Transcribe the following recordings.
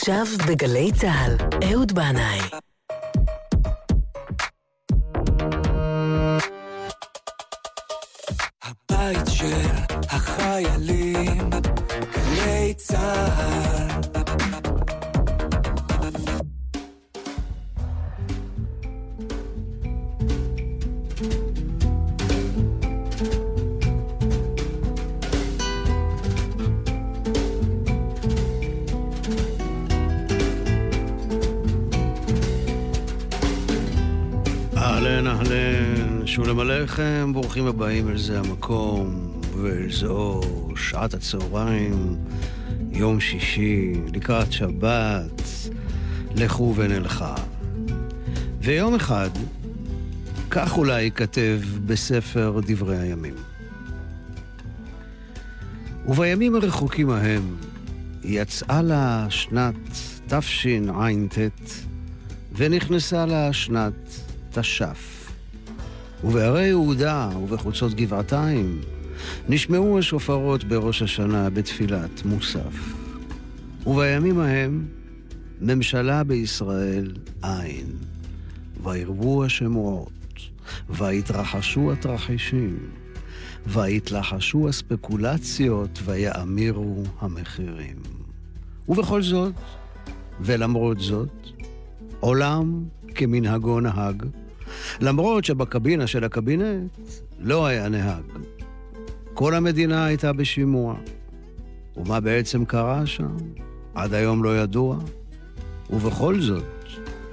עכשיו בגלי צה"ל, אהוד בנאי. ברוכים הבאים אל זה המקום ואל זו שעת הצהריים, יום שישי, לקראת שבת, לכו ונלכה. ויום אחד, כך אולי ייכתב בספר דברי הימים. ובימים הרחוקים ההם יצאה לה שנת תשע"ט ונכנסה לה שנת תש"ף. ובהרי יהודה ובחוצות גבעתיים נשמעו השופרות בראש השנה בתפילת מוסף. ובימים ההם ממשלה בישראל אין. וירבו השמועות, ויתרחשו התרחישים, ויתלחשו הספקולציות, ויאמירו המחירים. ובכל זאת, ולמרות זאת, עולם כמנהגו נהג, למרות שבקבינה של הקבינט לא היה נהג. כל המדינה הייתה בשימוע. ומה בעצם קרה שם? עד היום לא ידוע. ובכל זאת,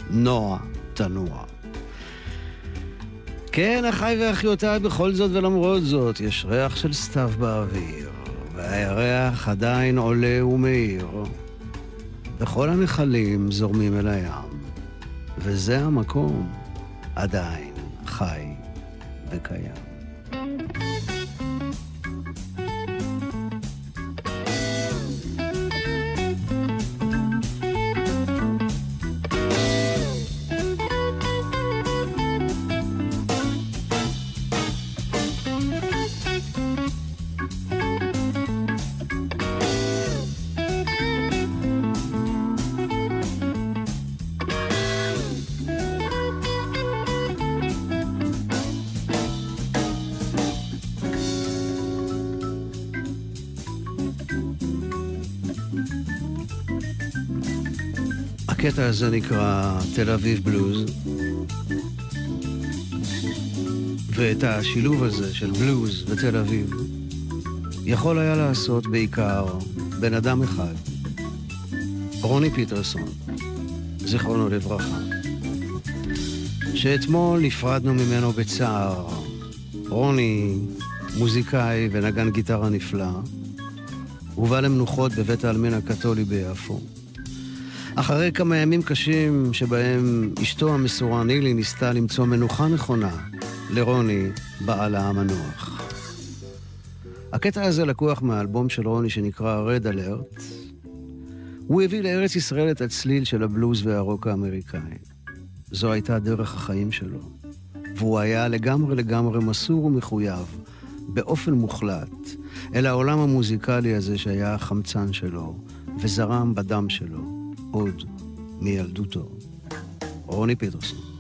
נוע תנוע. כן, אחיי ואחיותיי, בכל זאת ולמרות זאת, יש ריח של סתיו באוויר, והירח עדיין עולה ומאיר. וכל הנחלים זורמים אל הים, וזה המקום עדיין חי וקיים. הזה נקרא תל אביב בלוז, ואת השילוב הזה של בלוז ותל אביב יכול היה לעשות בעיקר בן אדם אחד, רוני פיטרסון, זיכרונו לברכה, שאתמול נפרדנו ממנו בצער. רוני, מוזיקאי ונגן גיטרה נפלא, הובא למנוחות בבית העלמין הקתולי ביפו. אחרי כמה ימים קשים שבהם אשתו המסורה נילי ניסתה למצוא מנוחה נכונה לרוני, בעלה המנוח. הקטע הזה לקוח מהאלבום של רוני שנקרא Red Alert. הוא הביא לארץ ישראל את הצליל של הבלוז והרוק האמריקאי. זו הייתה דרך החיים שלו. והוא היה לגמרי לגמרי מסור ומחויב, באופן מוחלט, אל העולם המוזיקלי הזה שהיה החמצן שלו, וזרם בדם שלו. עוד מילדותו. רוני פיטרסון.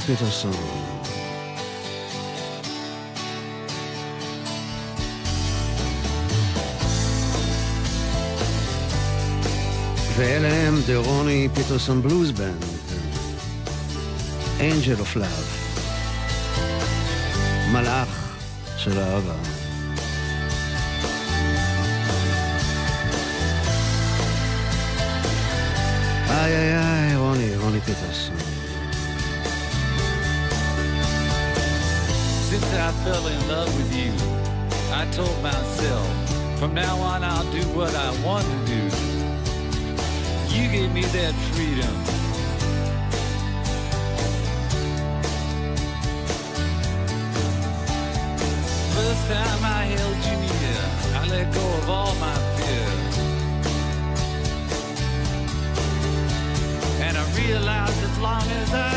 פיטרסון. ואלה הם The רוני פיטרסון בלוז בנד, Angel of Love, מלאך של אהבה. איי איי איי, רוני, רוני פיטרסון. Fell in love with you, I told myself, from now on I'll do what I want to do. You gave me that freedom. First time I held you near, I let go of all my fears. And I realized as long as I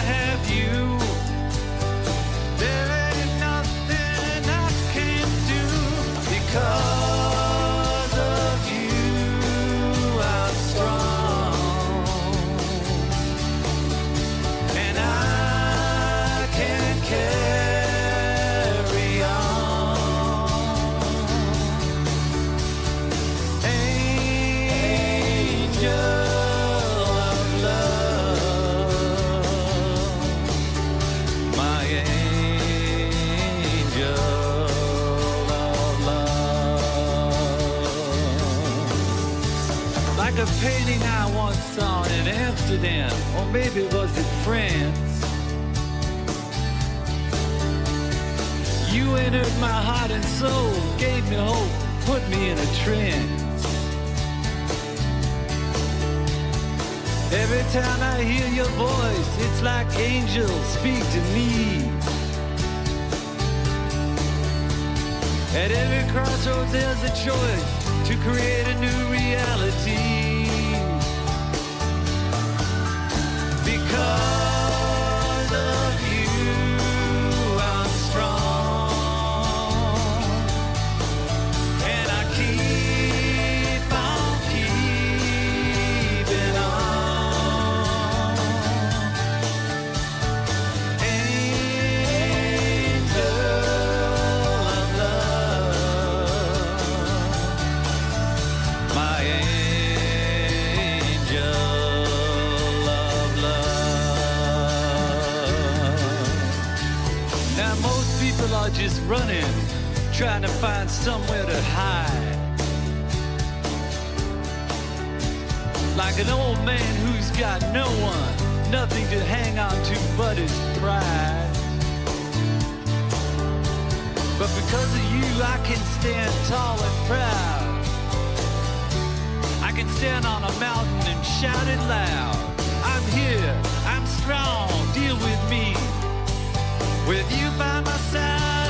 Amsterdam, or maybe it was in France. You entered my heart and soul, gave me hope, put me in a trance. Every time I hear your voice, it's like angels speak to me. At every crossroads, there's a choice to create a new reality. love. Just running, trying to find somewhere to hide. Like an old man who's got no one, nothing to hang on to but his pride. But because of you, I can stand tall and proud. I can stand on a mountain and shout it loud. I'm here, I'm strong, deal with me. With you by my side,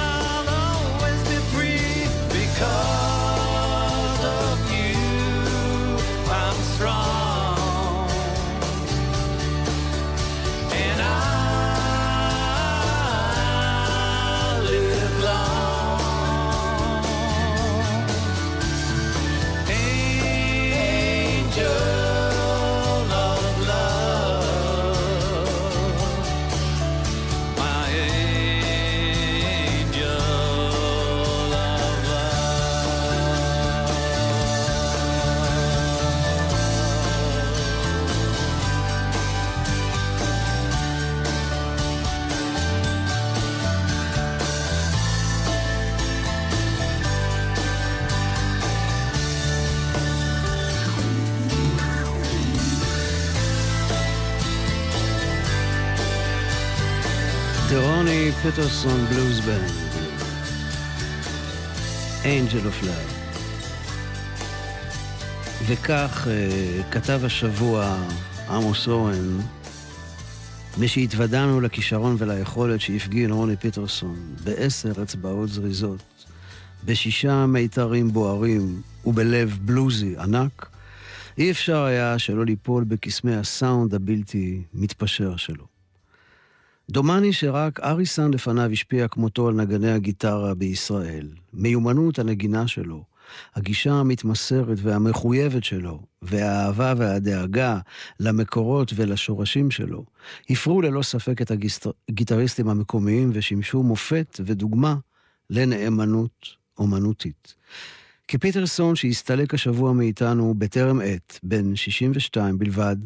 פיטרסון בלוז בנד. Angel of Love. וכך אה, כתב השבוע עמוס אורן, משהתוודענו לכישרון וליכולת שהפגין רוני פיטרסון בעשר אצבעות זריזות, בשישה מיתרים בוערים ובלב בלוזי ענק, אי אפשר היה שלא ליפול בקסמי הסאונד הבלתי מתפשר שלו. דומני שרק אריסן לפניו השפיע כמותו על נגני הגיטרה בישראל. מיומנות הנגינה שלו, הגישה המתמסרת והמחויבת שלו, והאהבה והדאגה למקורות ולשורשים שלו, הפרו ללא ספק את הגיטריסטים המקומיים ושימשו מופת ודוגמה לנאמנות אומנותית. כי פיטרסון, שהסתלק השבוע מאיתנו בטרם עת, בן 62 בלבד,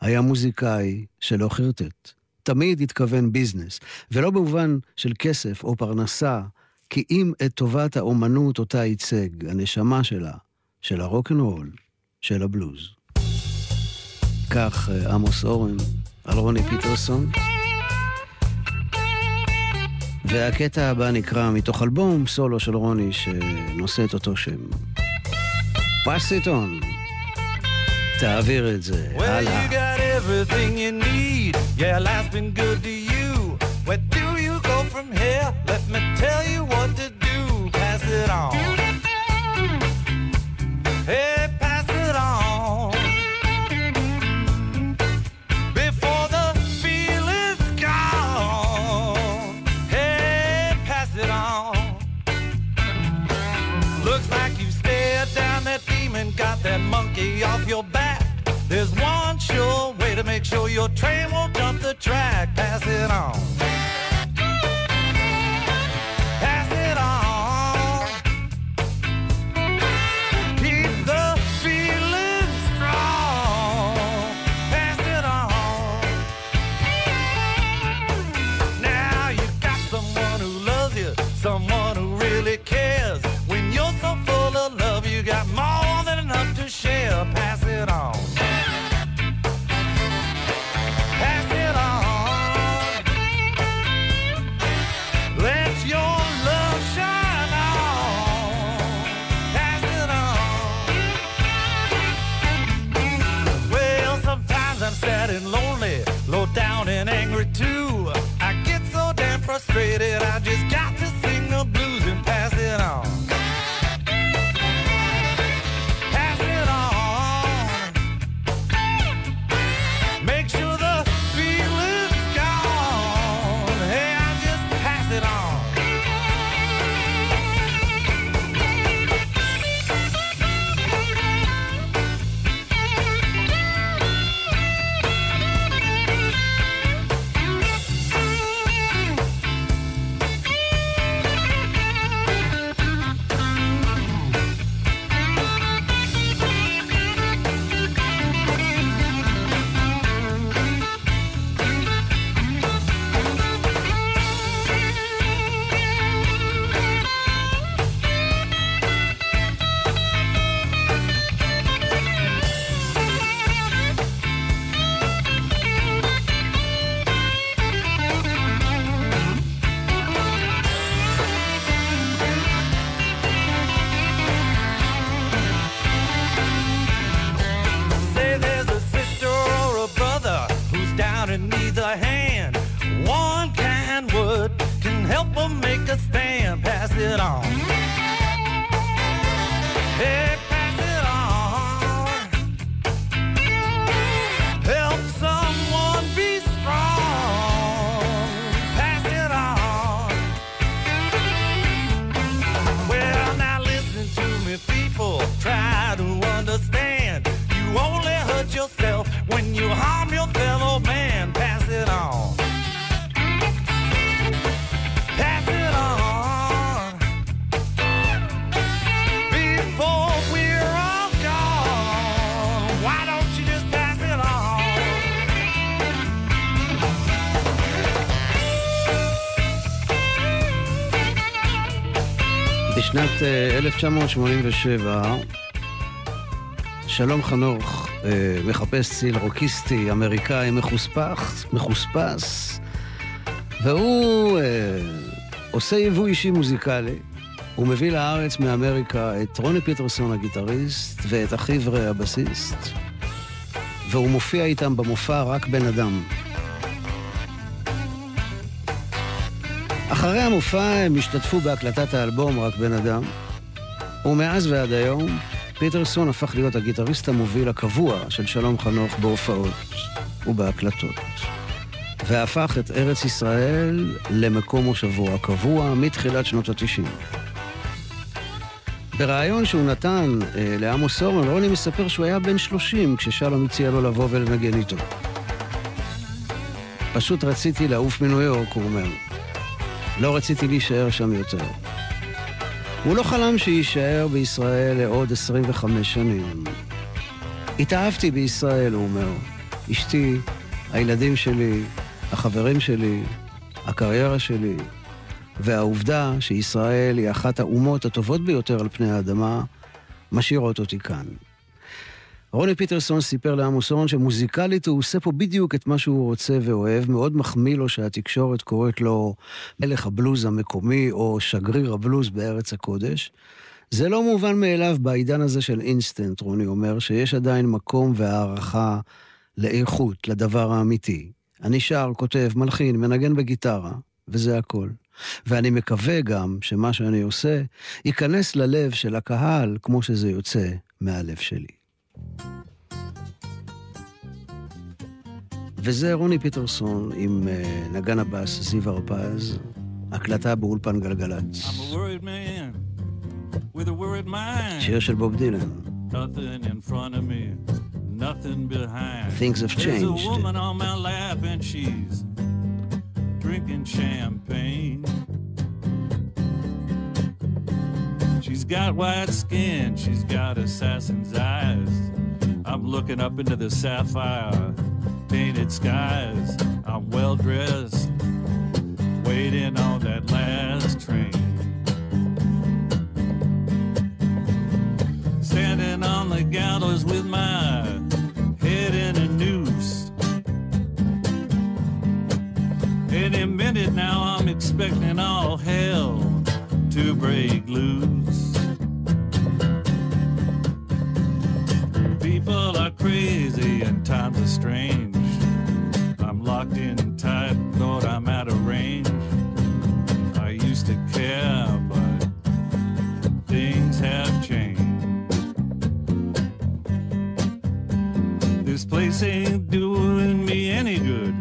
היה מוזיקאי שלא חרטט. תמיד התכוון ביזנס, ולא במובן של כסף או פרנסה, כי אם את טובת האומנות אותה ייצג, הנשמה שלה, של הרוקנרול, של הבלוז. כך אה, עמוס אורן על רוני פיטרסון. והקטע הבא נקרא מתוך אלבום סולו של רוני שנושא את אותו שם. On. תעביר את זה, הלאה. everything you need. Yeah, life's been good to you. Where do you go from here? Let me tell you what to do. Pass it on. Hey, pass it on. Before the feeling's gone. Hey, pass it on. Looks like you stared down that demon, got that monkey off your back. There's one sure to make sure your train won't jump the track. Pass it on. 1987 אה, שלום חנוך אה, מחפש ציל רוקיסטי אמריקאי מחוספס, מחוספס והוא אה, עושה יבוא אישי מוזיקלי. הוא מביא לארץ מאמריקה את רוני פיטרסון הגיטריסט ואת אחיו רע הבסיסט והוא מופיע איתם במופע רק בן אדם. אחרי המופע הם השתתפו בהקלטת האלבום רק בן אדם, ומאז ועד היום פיטרסון הפך להיות הגיטריסט המוביל הקבוע של שלום חנוך בהופעות ובהקלטות, והפך את ארץ ישראל למקום מושבו הקבוע מתחילת שנות התשעים. בריאיון שהוא נתן אה, לעמוס אורן, רוני מספר שהוא היה בן 30 כששלום הציע לו לבוא ולנגן איתו. פשוט רציתי לעוף מניו יורק, הוא אומר. לא רציתי להישאר שם יותר. הוא לא חלם שיישאר בישראל לעוד 25 שנים. התאהבתי בישראל, הוא אומר. אשתי, הילדים שלי, החברים שלי, הקריירה שלי, והעובדה שישראל היא אחת האומות הטובות ביותר על פני האדמה, משאירות אותי כאן. רוני פיטרסון סיפר לעמוס אורן שמוזיקלית הוא עושה פה בדיוק את מה שהוא רוצה ואוהב, מאוד מחמיא לו שהתקשורת קוראת לו מלך הבלוז המקומי או שגריר הבלוז בארץ הקודש. זה לא מובן מאליו בעידן הזה של אינסטנט, רוני אומר, שיש עדיין מקום והערכה לאיכות, לדבר האמיתי. אני שר, כותב, מלחין, מנגן בגיטרה, וזה הכל. ואני מקווה גם שמה שאני עושה ייכנס ללב של הקהל כמו שזה יוצא מהלב שלי. וזה רוני פיטרסון עם uh, נגן הבאס זיו הרפז, הקלטה באולפן גלגלצ. שיר של בוב דילן. Nothing behind. Things have changed. There's a woman on my lap and she's drinking champagne. She's got white skin, she's got assassin's eyes. I'm looking up into the sapphire painted skies. I'm well dressed, waiting on that last train. Standing on the gallows with my head in a noose. Any minute now, I'm expecting all hell to break loose. Times are strange. I'm locked in tight, thought I'm out of range. I used to care, but things have changed. This place ain't doing me any good.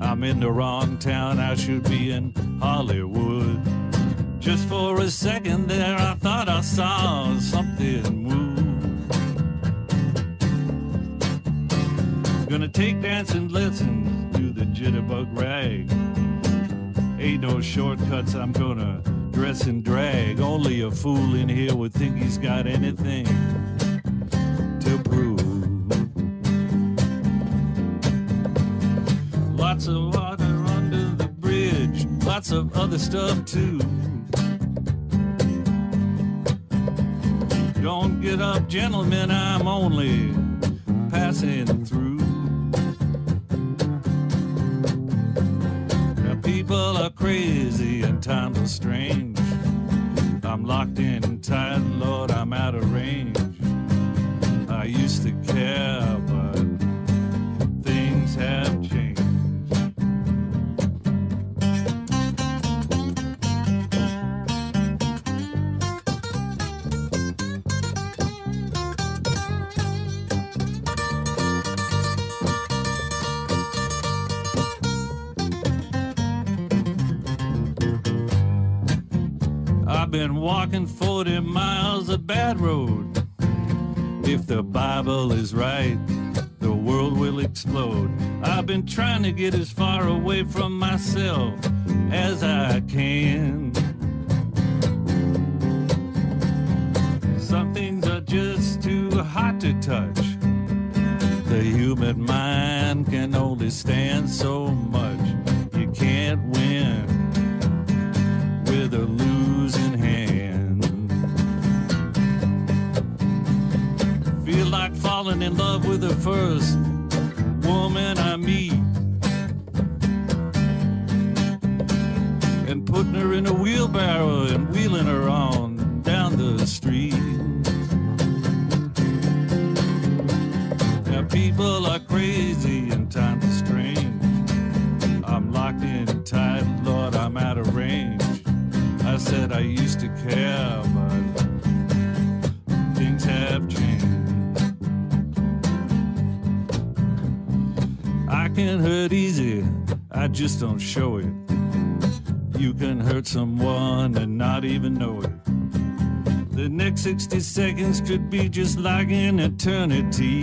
I'm in the wrong town, I should be in Hollywood. Just for a second there, I thought I saw something move. Gonna take dancing lessons, do the jitterbug rag. Ain't no shortcuts, I'm gonna dress and drag. Only a fool in here would think he's got anything to prove. Lots of water under the bridge, lots of other stuff too. Don't get up, gentlemen, I'm only passing through. Strange. I've been walking 40 miles of bad road. If the Bible is right, the world will explode. I've been trying to get as far away from myself as I can. Some things are just too hot to touch. The human mind can only stand so much. You can't win falling in love with the first woman I meet. And putting her in a wheelbarrow and wheeling her on down the street. Now people are crazy and times are strange. I'm locked in tight, Lord, I'm out of range. I said I used to care, but things have changed. Can hurt easy, I just don't show it. You can hurt someone and not even know it. The next 60 seconds could be just like an eternity.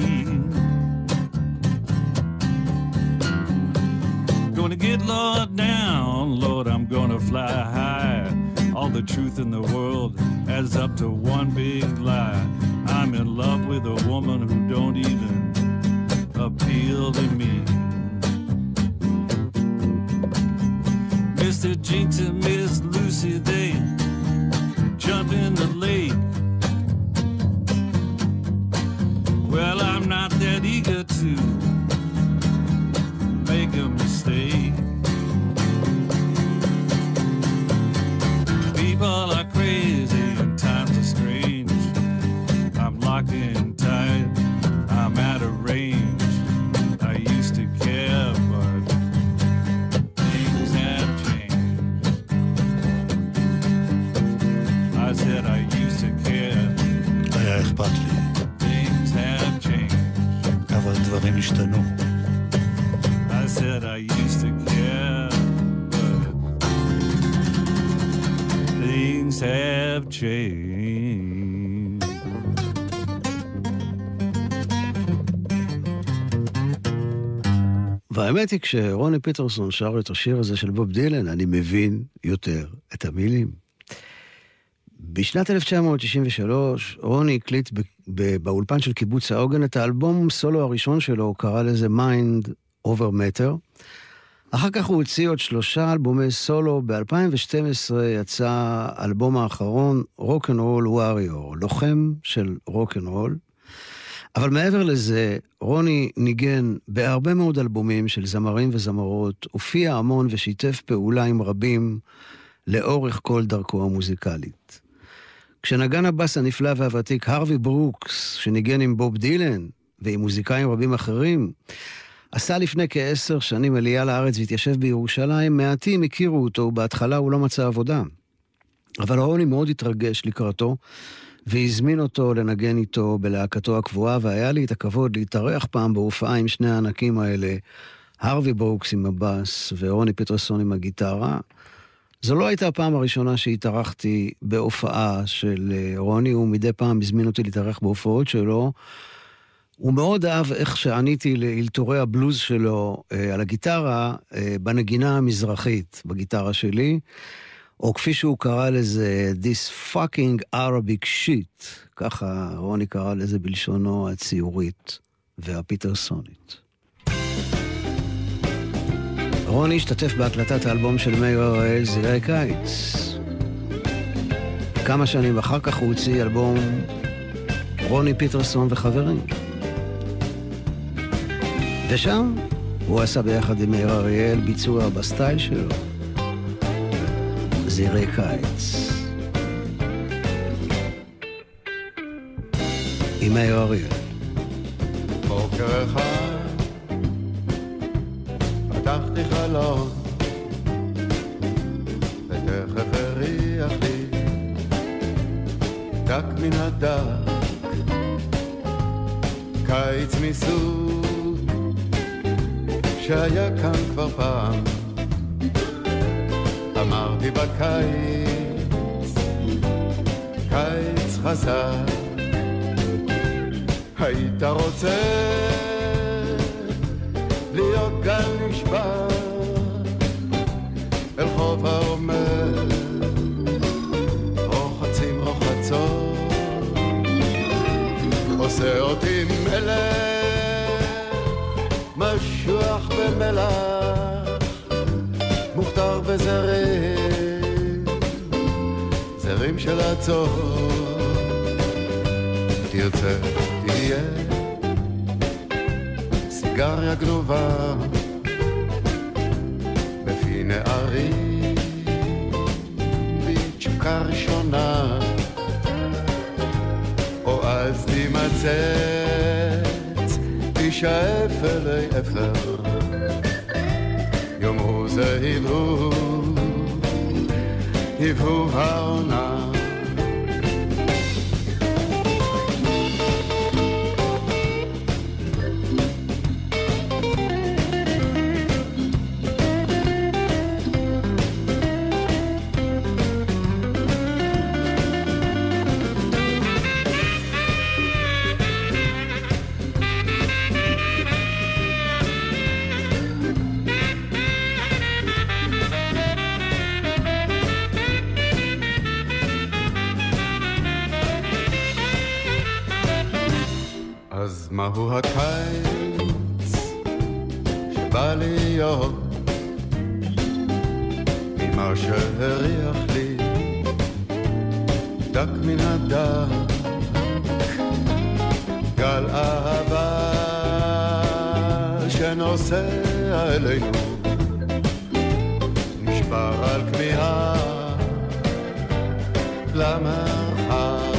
Gonna get locked down, Lord, I'm gonna fly high. All the truth in the world adds up to one big lie. I'm in love with a woman who don't even appeal to me. Mr. Jinx and Miss Lucy, they jump in the lake. Well, I'm not that eager to make a mistake. People are crazy and times are strange. I'm locked in השתנו. I said I used to care, but things have changed. והאמת היא, כשרוני פיטרסון שר את השיר הזה של בוב דילן, אני מבין יותר את המילים. בשנת 1963, רוני הקליט באולפן של קיבוץ העוגן את האלבום סולו הראשון שלו, הוא קרא לזה Mind Over Matter. אחר כך הוא הוציא עוד שלושה אלבומי סולו, ב-2012 יצא האלבום האחרון, Roll Warrior, לוחם של רוק אנד רול. אבל מעבר לזה, רוני ניגן בהרבה מאוד אלבומים של זמרים וזמרות, הופיע המון ושיתף פעולה עם רבים לאורך כל דרכו המוזיקלית. כשנגן הבאס הנפלא והוותיק הרווי ברוקס, שניגן עם בוב דילן ועם מוזיקאים רבים אחרים, עשה לפני כעשר שנים עלייה לארץ והתיישב בירושלים, מעטים הכירו אותו, ובהתחלה הוא לא מצא עבודה. אבל רוני מאוד התרגש לקראתו, והזמין אותו לנגן איתו בלהקתו הקבועה, והיה לי את הכבוד להתארח פעם בהופעה עם שני הענקים האלה, הרווי ברוקס עם הבאס ורוני פטרסון עם הגיטרה. זו לא הייתה הפעם הראשונה שהתארחתי בהופעה של אה, רוני, הוא מדי פעם הזמין אותי להתארח בהופעות שלו. הוא מאוד אהב איך שעניתי לאלתורי הבלוז שלו אה, על הגיטרה, אה, בנגינה המזרחית, בגיטרה שלי, או כפי שהוא קרא לזה, This fucking Arabic shit, ככה רוני קרא לזה בלשונו הציורית והפיטרסונית. רוני השתתף בהקלטת האלבום של מאיר הראל, זירי קיץ. כמה שנים אחר כך הוא הוציא אלבום רוני פיטרסון וחברים. ושם הוא עשה ביחד עם מאיר אריאל ביצוע בסטייל שלו, זירי קיץ. עם מאיר אריאל. בוקר אחד פתחתי חלון ותכף הריח לי דק מן הדק קיץ מסוג שהיה כאן כבר פעם. אמרתי בקיץ קיץ חזק היית רוצה עושה אותי מלך. משוח במלח מוכתר בזרים זרים של הצות תרצה, תהיה סיגריה גנובה תימצץ, תישאף אלי אפר. יאמרו זה הבהוב, הבהוב העונה מהו הקיץ שבא להיות ממה שהריח לי דק מן הדק? גל אהבה שנוסע אלינו נשבר על כמיהה למרחק.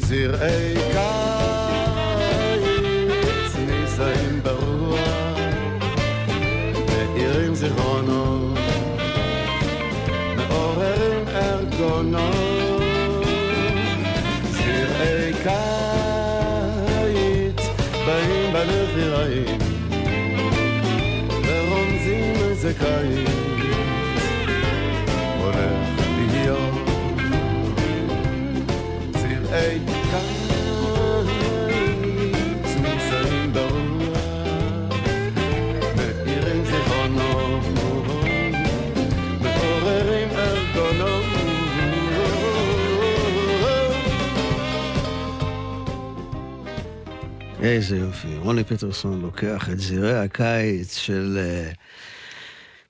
זרעי איזה יופי. רוני פטרסון לוקח את זירי הקיץ של uh,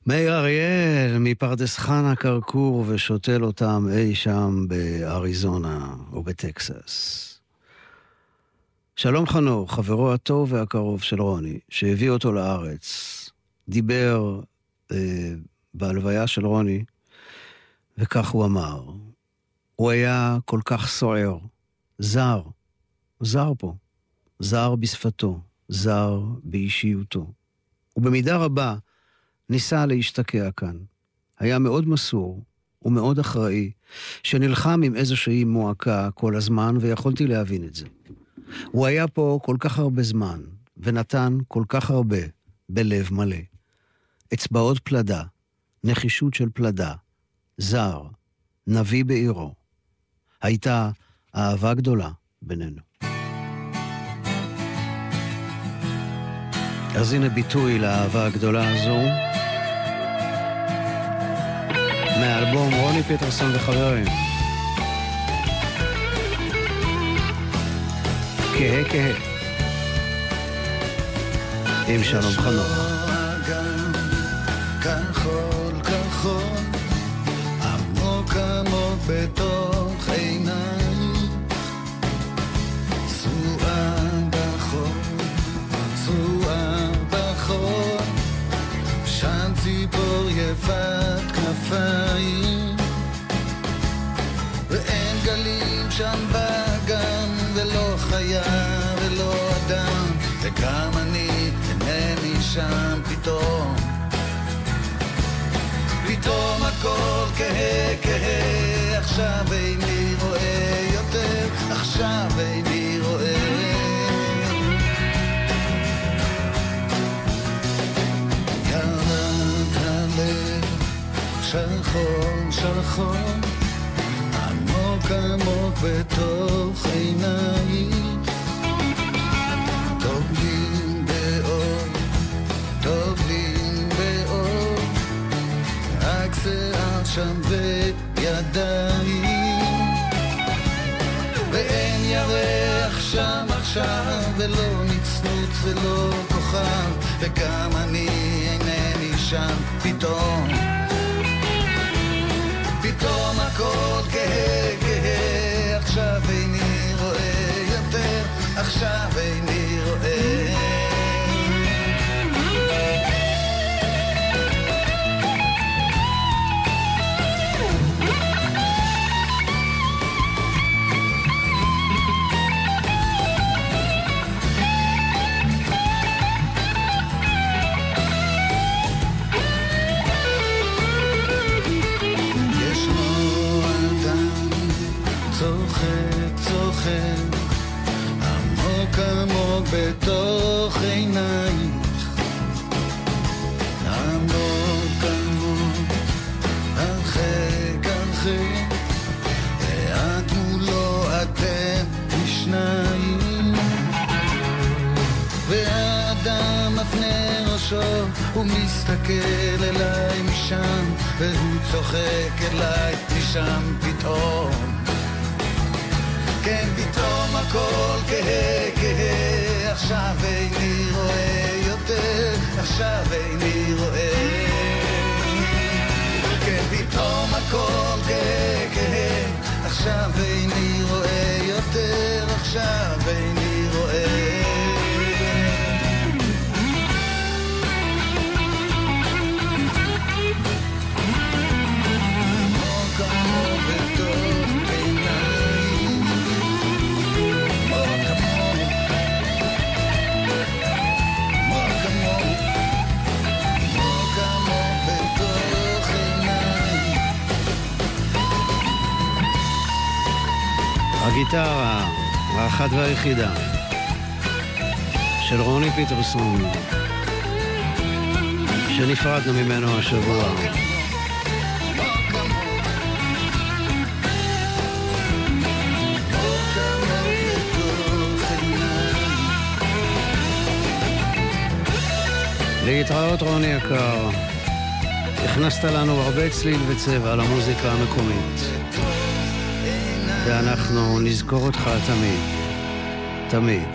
מאיר אריאל מפרדס חנה כרכור ושותל אותם אי שם באריזונה או בטקסס. שלום חנוך, חברו הטוב והקרוב של רוני, שהביא אותו לארץ, דיבר uh, בהלוויה של רוני, וכך הוא אמר, הוא היה כל כך סוער, זר, זר פה. זר בשפתו, זר באישיותו. ובמידה רבה ניסה להשתקע כאן. היה מאוד מסור ומאוד אחראי, שנלחם עם איזושהי מועקה כל הזמן, ויכולתי להבין את זה. הוא היה פה כל כך הרבה זמן, ונתן כל כך הרבה בלב מלא. אצבעות פלדה, נחישות של פלדה, זר, נביא בעירו. הייתה אהבה גדולה בינינו. אז הנה ביטוי לאהבה הגדולה הזו. מאלבום רוני פיטרסון וחברים. כהה כהה. עם שלום חנוך. שם פתאום. פתאום הכל כהה כהה, עכשיו איני רואה יותר, עכשיו איני רואה. ירד הלב, שחור שחור, עמוק עמוק בתוך עינייך. שם וידיים. ואין ירח שם עכשיו, ולא נצנוץ ולא כוכב, וגם אני אינני שם פתאום. פתאום הכל הוא מסתכל אליי משם, והוא צוחק אליי משם פתאום. כן, פתאום הכל כהה, כהה, עכשיו איני רואה יותר, עכשיו איני רואה. כן, פתאום הכל כהה, כהה, עכשיו איני רואה יותר, עכשיו איני רואה. הגיטרה, האחת והיחידה, של רוני פיטרסון, שנפרדנו ממנו השבוע. להתראות רוני יקר, הכנסת לנו הרבה צליל וצבע למוזיקה המקומית, ואנחנו נזכור אותך תמיד, תמיד,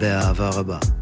באהבה רבה.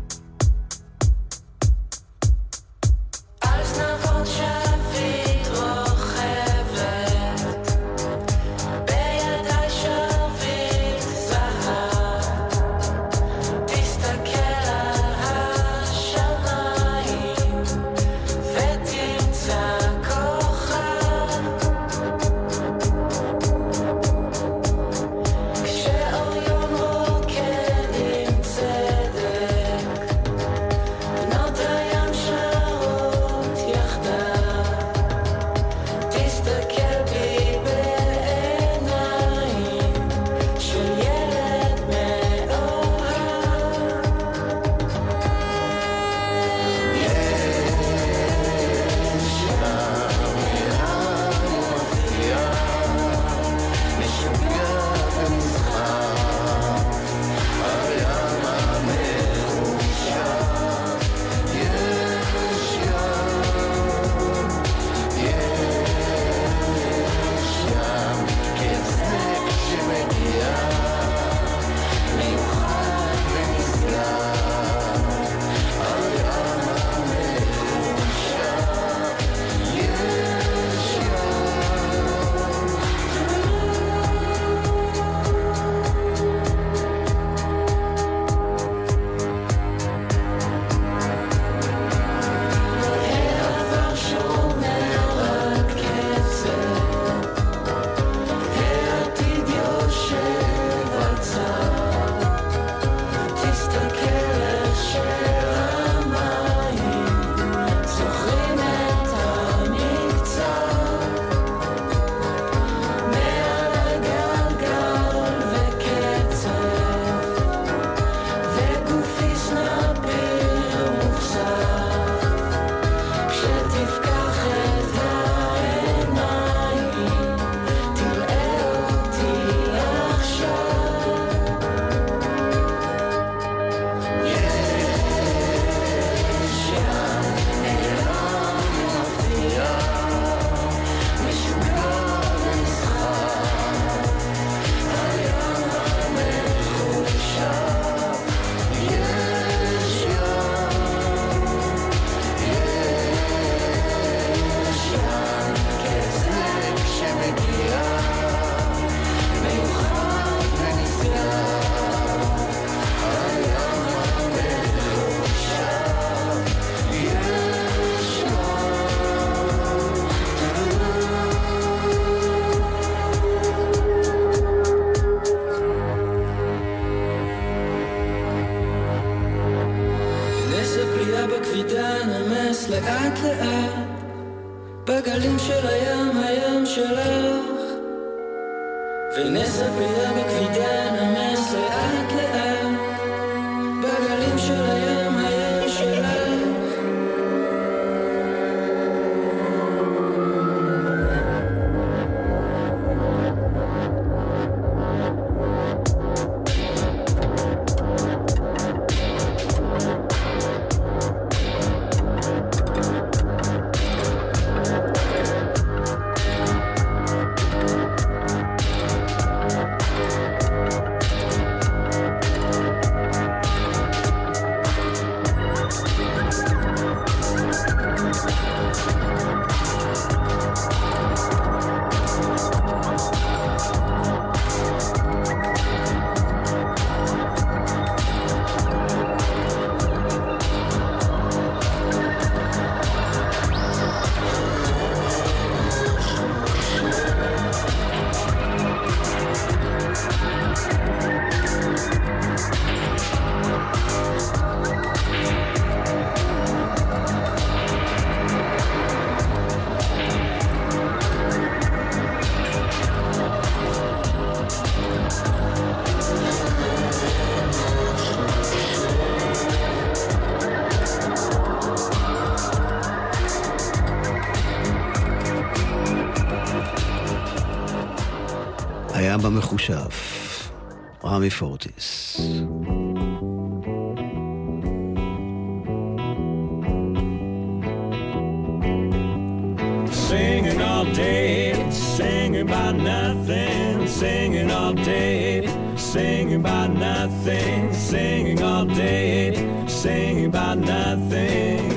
לאט לאט בגלים של הים, הים שלך. ונס הפליאה בכבידה push-off, Singing all day, singing about nothing, singing all day, singing about nothing, singing all day, singing about nothing.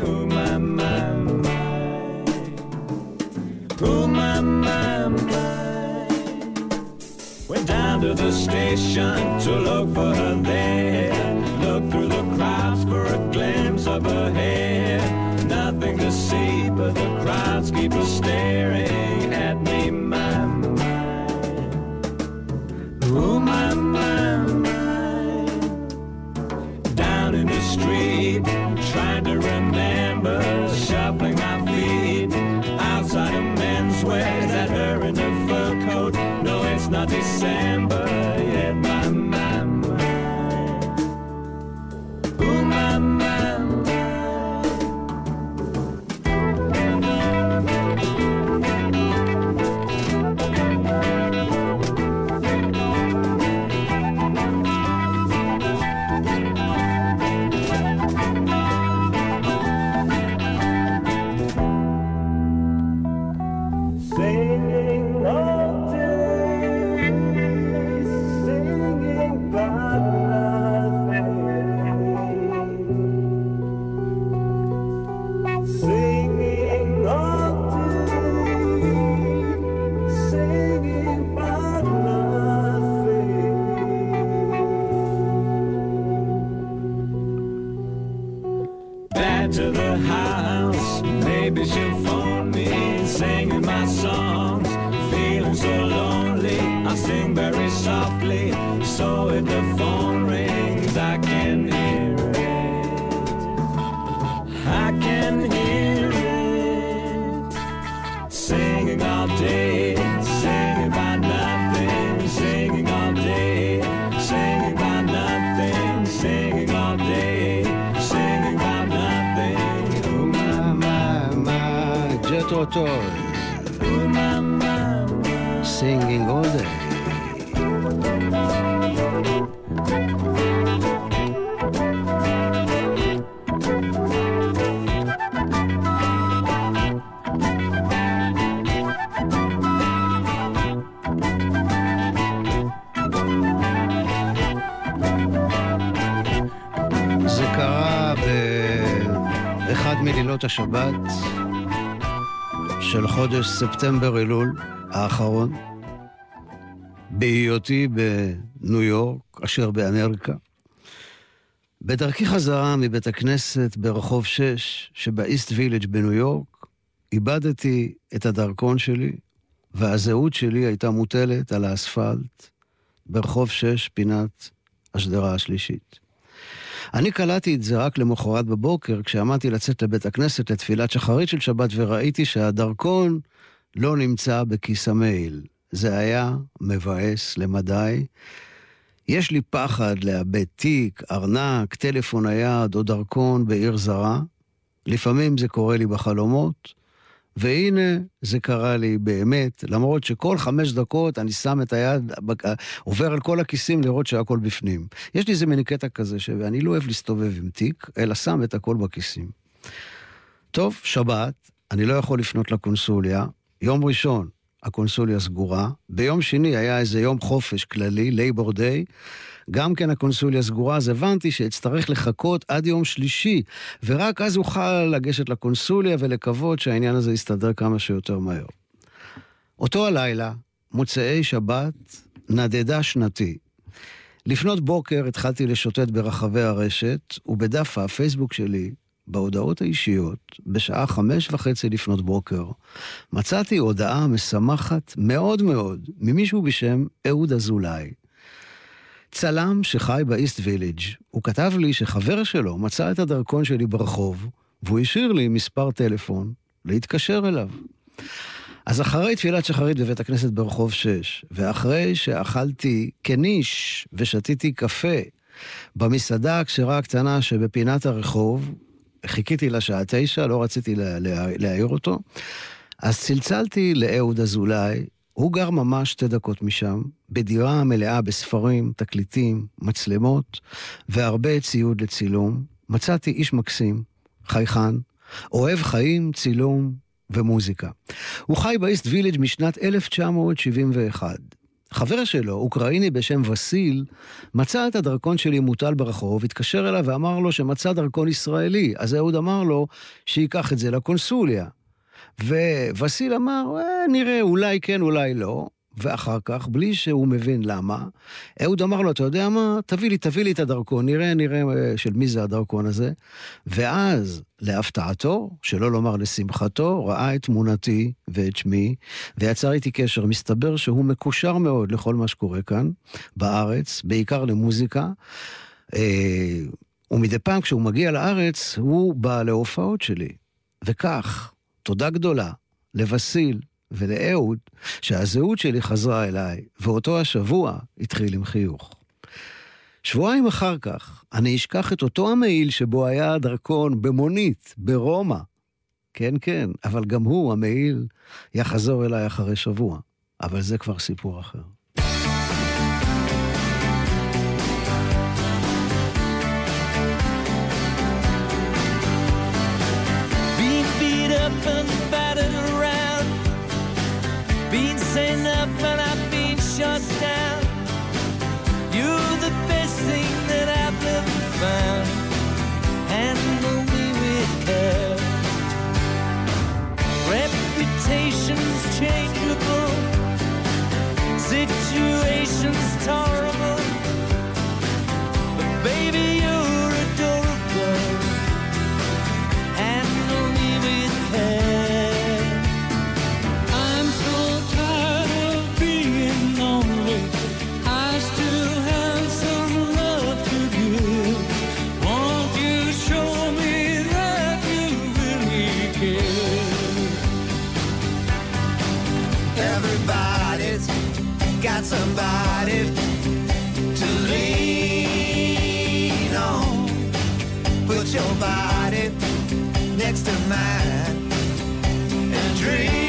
The station to look for her there. Look through the crowds for a glimpse of her hair. Nothing to see but the crowds keep a staring at me. My my, oh my my my. Down in the street, trying to remember, shuffling my feet outside of menswear. That her in a fur coat. No, it's not December To the house, maybe she'll phone me, singing my songs, feeling so lonely. I sing very softly, so if the מלילות השבת של חודש ספטמבר-אלול האחרון, בהיותי בניו יורק, אשר באמריקה. בדרכי חזרה מבית הכנסת ברחוב 6 שבאיסט וילג' בניו יורק, איבדתי את הדרכון שלי, והזהות שלי הייתה מוטלת על האספלט ברחוב 6, פינת השדרה השלישית. אני קלטתי את זה רק למחרת בבוקר, כשעמדתי לצאת לבית הכנסת לתפילת שחרית של שבת, וראיתי שהדרכון לא נמצא בכיס המייל. זה היה מבאס למדי. יש לי פחד לאבד תיק, ארנק, טלפון נייד או דרכון בעיר זרה. לפעמים זה קורה לי בחלומות, והנה זה קרה לי באמת, למרות שכל חמש דקות אני שם את היד, עובר על כל הכיסים לראות שהכל בפנים. יש לי איזה מין קטע כזה, שאני לא אוהב להסתובב עם תיק, אלא שם את הכל בכיסים. טוב, שבת, אני לא יכול לפנות לקונסוליה. יום ראשון, הקונסוליה סגורה. ביום שני היה איזה יום חופש כללי, לייבור דיי. גם כן הקונסוליה סגורה, אז הבנתי שאצטרך לחכות עד יום שלישי, ורק אז אוכל לגשת לקונסוליה ולקוות שהעניין הזה יסתדר כמה שיותר מהר. אותו הלילה, מוצאי שבת, נדדה שנתי. לפנות בוקר התחלתי לשוטט ברחבי הרשת, ובדף הפייסבוק שלי, בהודעות האישיות, בשעה חמש וחצי לפנות בוקר, מצאתי הודעה משמחת מאוד מאוד ממישהו בשם אהוד אזולאי. צלם שחי באיסט וילג'. הוא כתב לי שחבר שלו מצא את הדרכון שלי ברחוב, והוא השאיר לי מספר טלפון להתקשר אליו. אז אחרי תפילת שחרית בבית הכנסת ברחוב 6, ואחרי שאכלתי כניש ושתיתי קפה במסעדה הכשרה הקטנה שבפינת הרחוב, חיכיתי לשעה תשע, לא רציתי לה, לה, להעיר אותו, אז צלצלתי לאהוד אזולאי, הוא גר ממש שתי דקות משם, בדירה מלאה בספרים, תקליטים, מצלמות והרבה ציוד לצילום. מצאתי איש מקסים, חייכן, אוהב חיים, צילום ומוזיקה. הוא חי באיסט וילג' משנת 1971. חבר שלו, אוקראיני בשם וסיל, מצא את הדרכון שלי מוטל ברחוב, התקשר אליו ואמר לו שמצא דרכון ישראלי. אז אהוד אמר לו שייקח את זה לקונסוליה. ווסיל אמר, אה, נראה, אולי כן, אולי לא. ואחר כך, בלי שהוא מבין למה, אהוד אמר לו, אתה יודע מה? תביא לי, תביא לי את הדרכון, נראה, נראה אה, של מי זה הדרכון הזה. ואז, להפתעתו, שלא לומר לשמחתו, ראה את תמונתי ואת שמי, ויצר איתי קשר. מסתבר שהוא מקושר מאוד לכל מה שקורה כאן, בארץ, בעיקר למוזיקה. אה, ומדי פעם כשהוא מגיע לארץ, הוא בא להופעות שלי. וכך, תודה גדולה לבסיל ולאהוד, שהזהות שלי חזרה אליי, ואותו השבוע התחיל עם חיוך. שבועיים אחר כך, אני אשכח את אותו המעיל שבו היה הדרכון במונית, ברומא. כן, כן, אבל גם הוא, המעיל, יחזור אליי אחרי שבוע. אבל זה כבר סיפור אחר. Situations tolerable. But baby, you're adorable handle me with. I'm so tired of being lonely. I still have some love to give. Won't you show me that you really care? Got somebody to lean on. Put your body next to mine and dream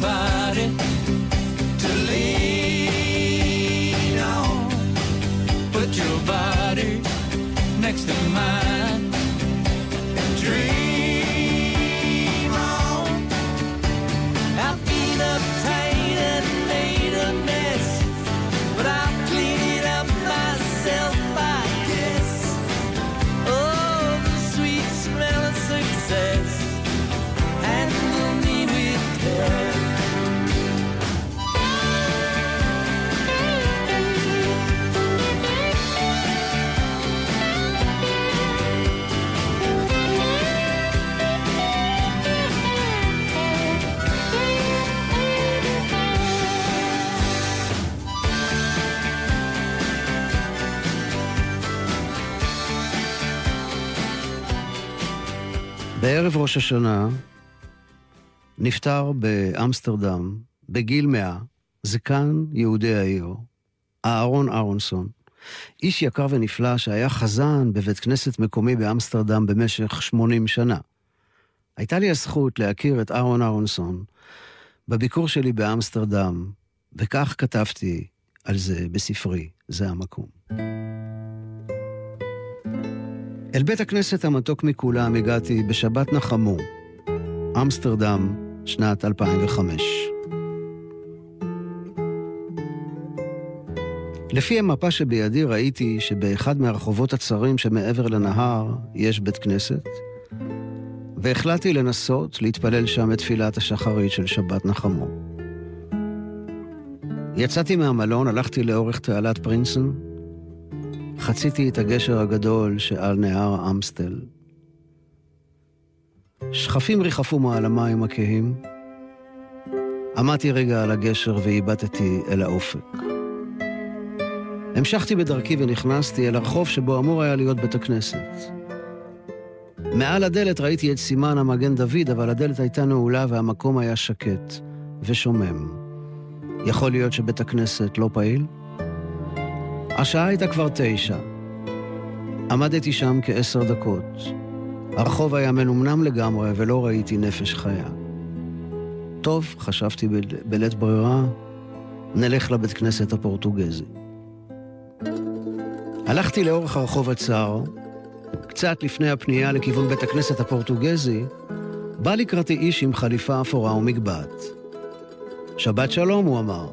by. ראש השנה נפטר באמסטרדם, בגיל מאה, זקן יהודי העיר, אהרון אהרונסון, איש יקר ונפלא שהיה חזן בבית כנסת מקומי באמסטרדם במשך 80 שנה. הייתה לי הזכות להכיר את אהרון אהרונסון בביקור שלי באמסטרדם, וכך כתבתי על זה בספרי, זה המקום. אל בית הכנסת המתוק מכולם הגעתי בשבת נחמו, אמסטרדם, שנת 2005. לפי המפה שבידי ראיתי שבאחד מהרחובות הצרים שמעבר לנהר יש בית כנסת, והחלטתי לנסות להתפלל שם את תפילת השחרית של שבת נחמו. יצאתי מהמלון, הלכתי לאורך תעלת פרינסון, חציתי את הגשר הגדול שעל נהר אמסטל. שכפים ריחפו מעל המים הכהים. עמדתי רגע על הגשר והבטתי אל האופק. המשכתי בדרכי ונכנסתי אל הרחוב שבו אמור היה להיות בית הכנסת. מעל הדלת ראיתי את סימן המגן דוד, אבל הדלת הייתה נעולה והמקום היה שקט ושומם. יכול להיות שבית הכנסת לא פעיל? השעה הייתה כבר תשע. עמדתי שם כעשר דקות. הרחוב היה מנומנם לגמרי ולא ראיתי נפש חיה. טוב, חשבתי ב- בלית ברירה, נלך לבית כנסת הפורטוגזי. הלכתי לאורך הרחוב הצר, קצת לפני הפנייה לכיוון בית הכנסת הפורטוגזי, בא לקראתי איש עם חליפה אפורה ומגבעת. שבת שלום, הוא אמר.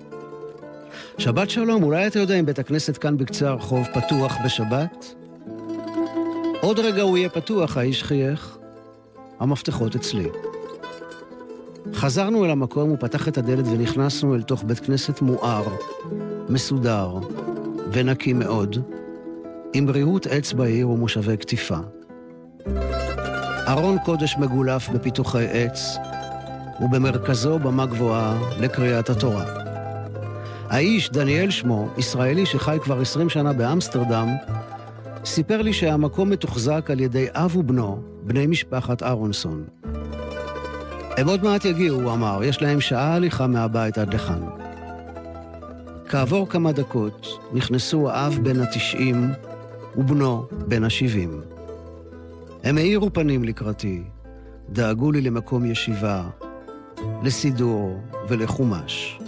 שבת שלום, אולי אתה יודע אם בית הכנסת כאן בקצה הרחוב פתוח בשבת? עוד רגע הוא יהיה פתוח, האיש חייך. המפתחות אצלי. חזרנו אל המקום, הוא פתח את הדלת ונכנסנו אל תוך בית כנסת מואר, מסודר ונקי מאוד, עם ריהוט עץ בהיר ומושבי קטיפה. ארון קודש מגולף בפיתוחי עץ, ובמרכזו במה גבוהה לקריאת התורה. האיש, דניאל שמו, ישראלי שחי כבר 20 שנה באמסטרדם, סיפר לי שהמקום מתוחזק על ידי אב ובנו, בני משפחת אהרונסון. הם עוד מעט יגיעו, הוא אמר, יש להם שעה הליכה מהבית עד לכאן. כעבור כמה דקות נכנסו האב בן התשעים ובנו בן השבעים. הם האירו פנים לקראתי, דאגו לי למקום ישיבה, לסידור ולחומש.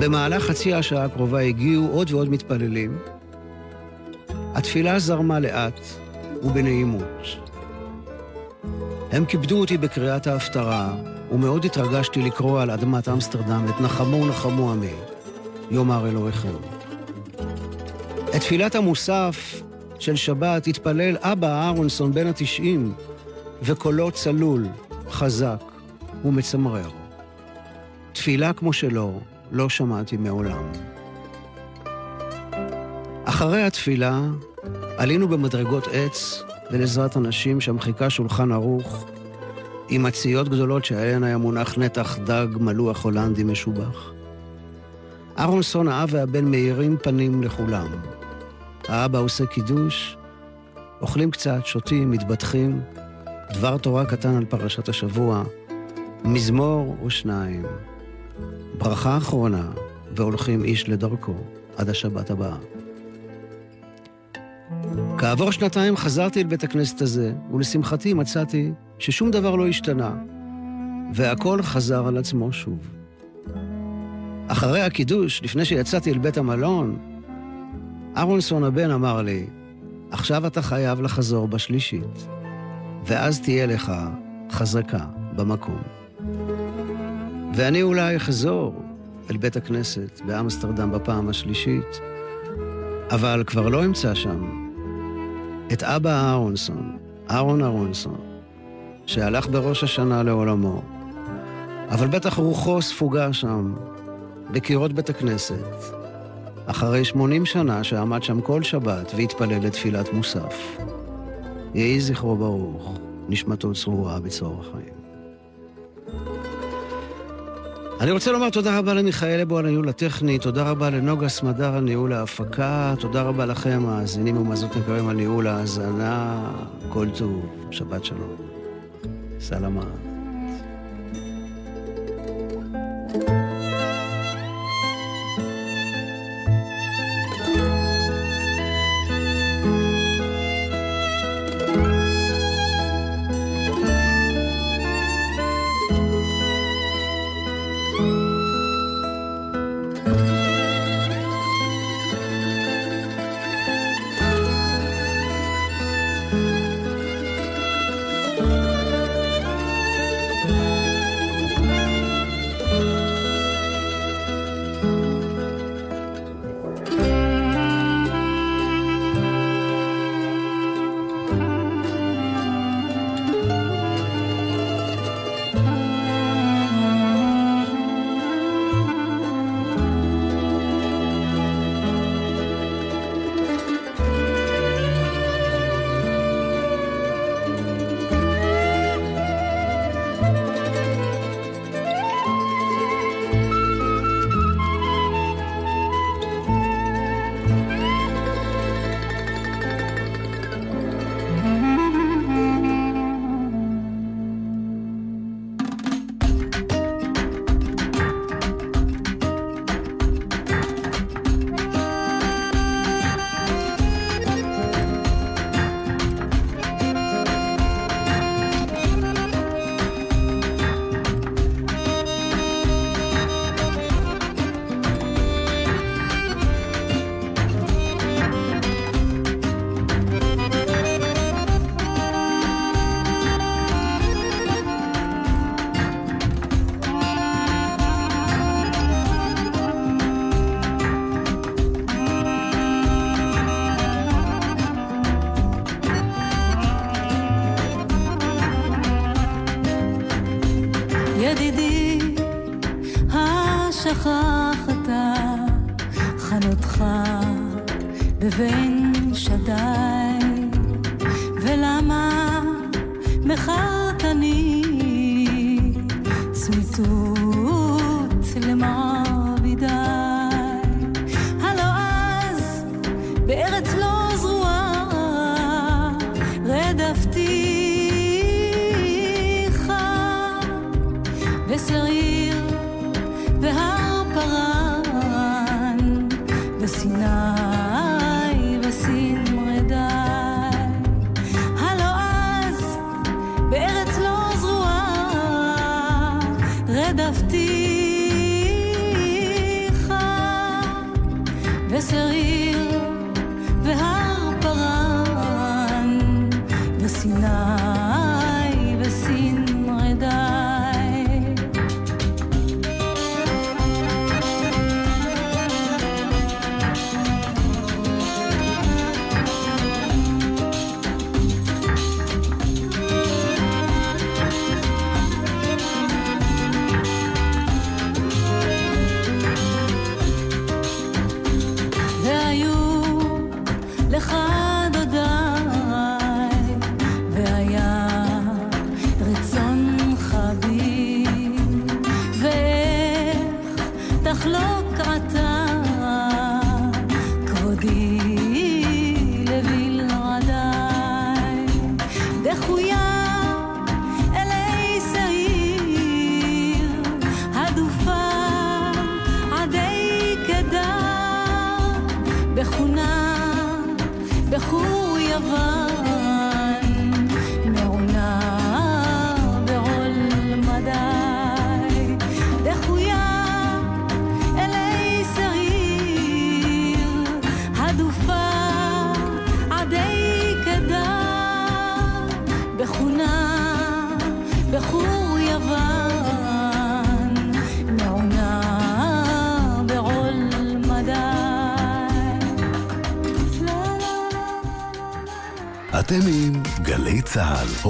במהלך חצי השעה הקרובה הגיעו עוד ועוד מתפללים. התפילה זרמה לאט ובנעימות. הם כיבדו אותי בקריאת ההפטרה, ומאוד התרגשתי לקרוא על אדמת אמסטרדם את נחמו נחמו עמי, יאמר אלוהיכם. את תפילת המוסף של שבת התפלל אבא אהרונסון בן התשעים, וקולו צלול, חזק ומצמרר. תפילה כמו שלו לא שמעתי מעולם. אחרי התפילה עלינו במדרגות עץ, ולעזרת אנשים שם חיכה שולחן ערוך, עם מציות גדולות שעליהן היה מונח נתח דג מלוח הולנדי משובח. אהרונסון האב והבן מאירים פנים לכולם. האבא עושה קידוש, אוכלים קצת, שותים, מתבטחים, דבר תורה קטן על פרשת השבוע, מזמור ושניים, ברכה אחרונה, והולכים איש לדרכו עד השבת הבאה. כעבור שנתיים חזרתי אל בית הכנסת הזה, ולשמחתי מצאתי ששום דבר לא השתנה, והכל חזר על עצמו שוב. אחרי הקידוש, לפני שיצאתי אל בית המלון, אהרונסון הבן אמר לי, עכשיו אתה חייב לחזור בשלישית, ואז תהיה לך חזקה במקום. ואני אולי אחזור אל בית הכנסת באמסטרדם בפעם השלישית, אבל כבר לא אמצא שם את אבא אהרונסון, אהרון אהרונסון, שהלך בראש השנה לעולמו, אבל בטח רוחו ספוגה שם, בקירות בית הכנסת, אחרי 80 שנה שעמד שם כל שבת והתפלל לתפילת מוסף. יהי זכרו ברוך, נשמתו צרורה בצרור החיים. אני רוצה לומר תודה רבה למיכאל אבו על הניהול הטכני, תודה רבה לנוגה סמדר על ניהול ההפקה, תודה רבה לכם, המאזינים ומאזינות יקרים על ניהול ההאזנה, כל טוב, שבת שלום. סלמה.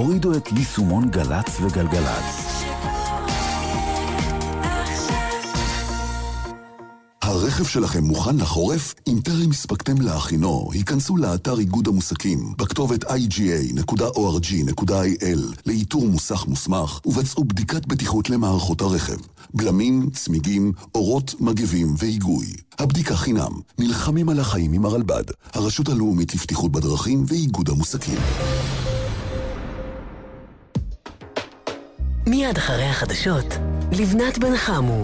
הורידו את יישומון גל"צ וגלגלצ. הרכב שלכם מוכן לחורף? אם טרם הספקתם להכינו, היכנסו לאתר איגוד המוסקים בכתובת iga.org.il לאיתור מוסך מוסמך ובצעו בדיקת בטיחות למערכות הרכב. בלמים, צמיגים, אורות, מגבים והיגוי. הבדיקה חינם. נלחמים על החיים עם הרלב"ד, הרשות הלאומית לבטיחות בדרכים ואיגוד המוסקים. מיד אחרי החדשות, לבנת בן חמו.